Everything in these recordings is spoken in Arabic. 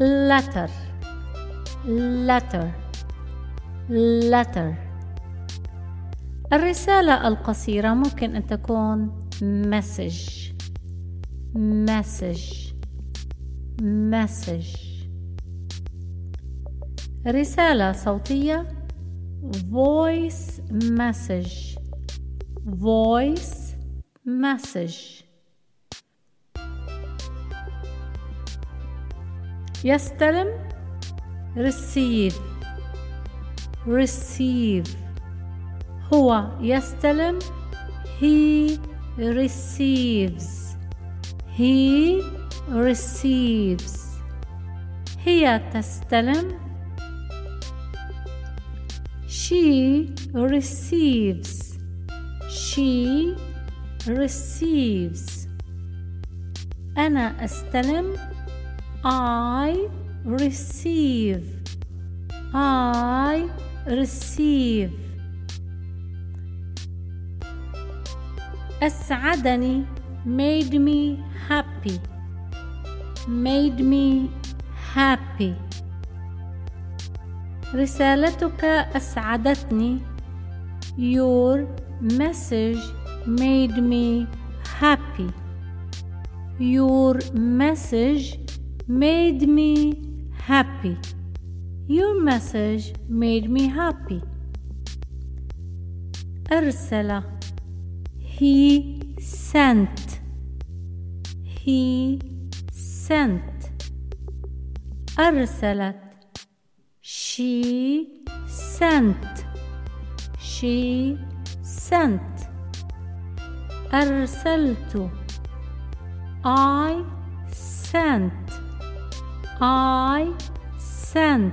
letter letter letter الرسالة القصيرة ممكن أن تكون message message message رسالة صوتية voice message voice message يستلم receive receive هو يستلم he receives he receives هي تستلم she receives she receives أنا أستلم I receive I receive أسعدني made me happy made me happy رسالتك أسعدتني Your message made me happy Your message made me happy Your message made me happy أرسل He sent He sent أرسلت She sent She sent أرسلت I sent I sent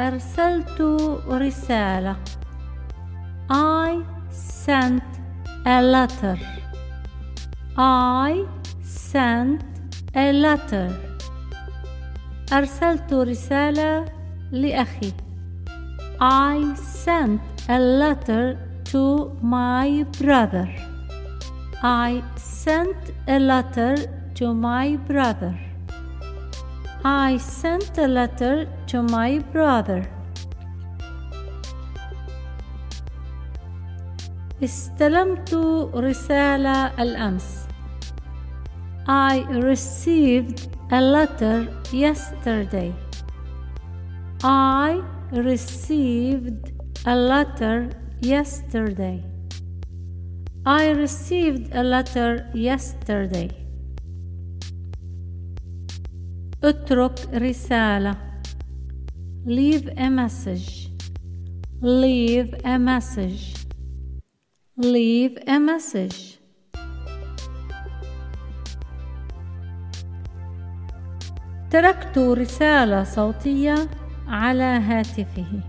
أرسلت رسالة I sent a letter I sent a letter أرسلت رسالة لأخي I sent a letter to my brother I sent a letter to my brother I sent a letter to my brother. استلمت رسالة الأمس. I received a letter yesterday. I received a letter yesterday. I received a letter yesterday. اترك رسالة leave a message leave a message leave a message تركت رسالة صوتية على هاتفه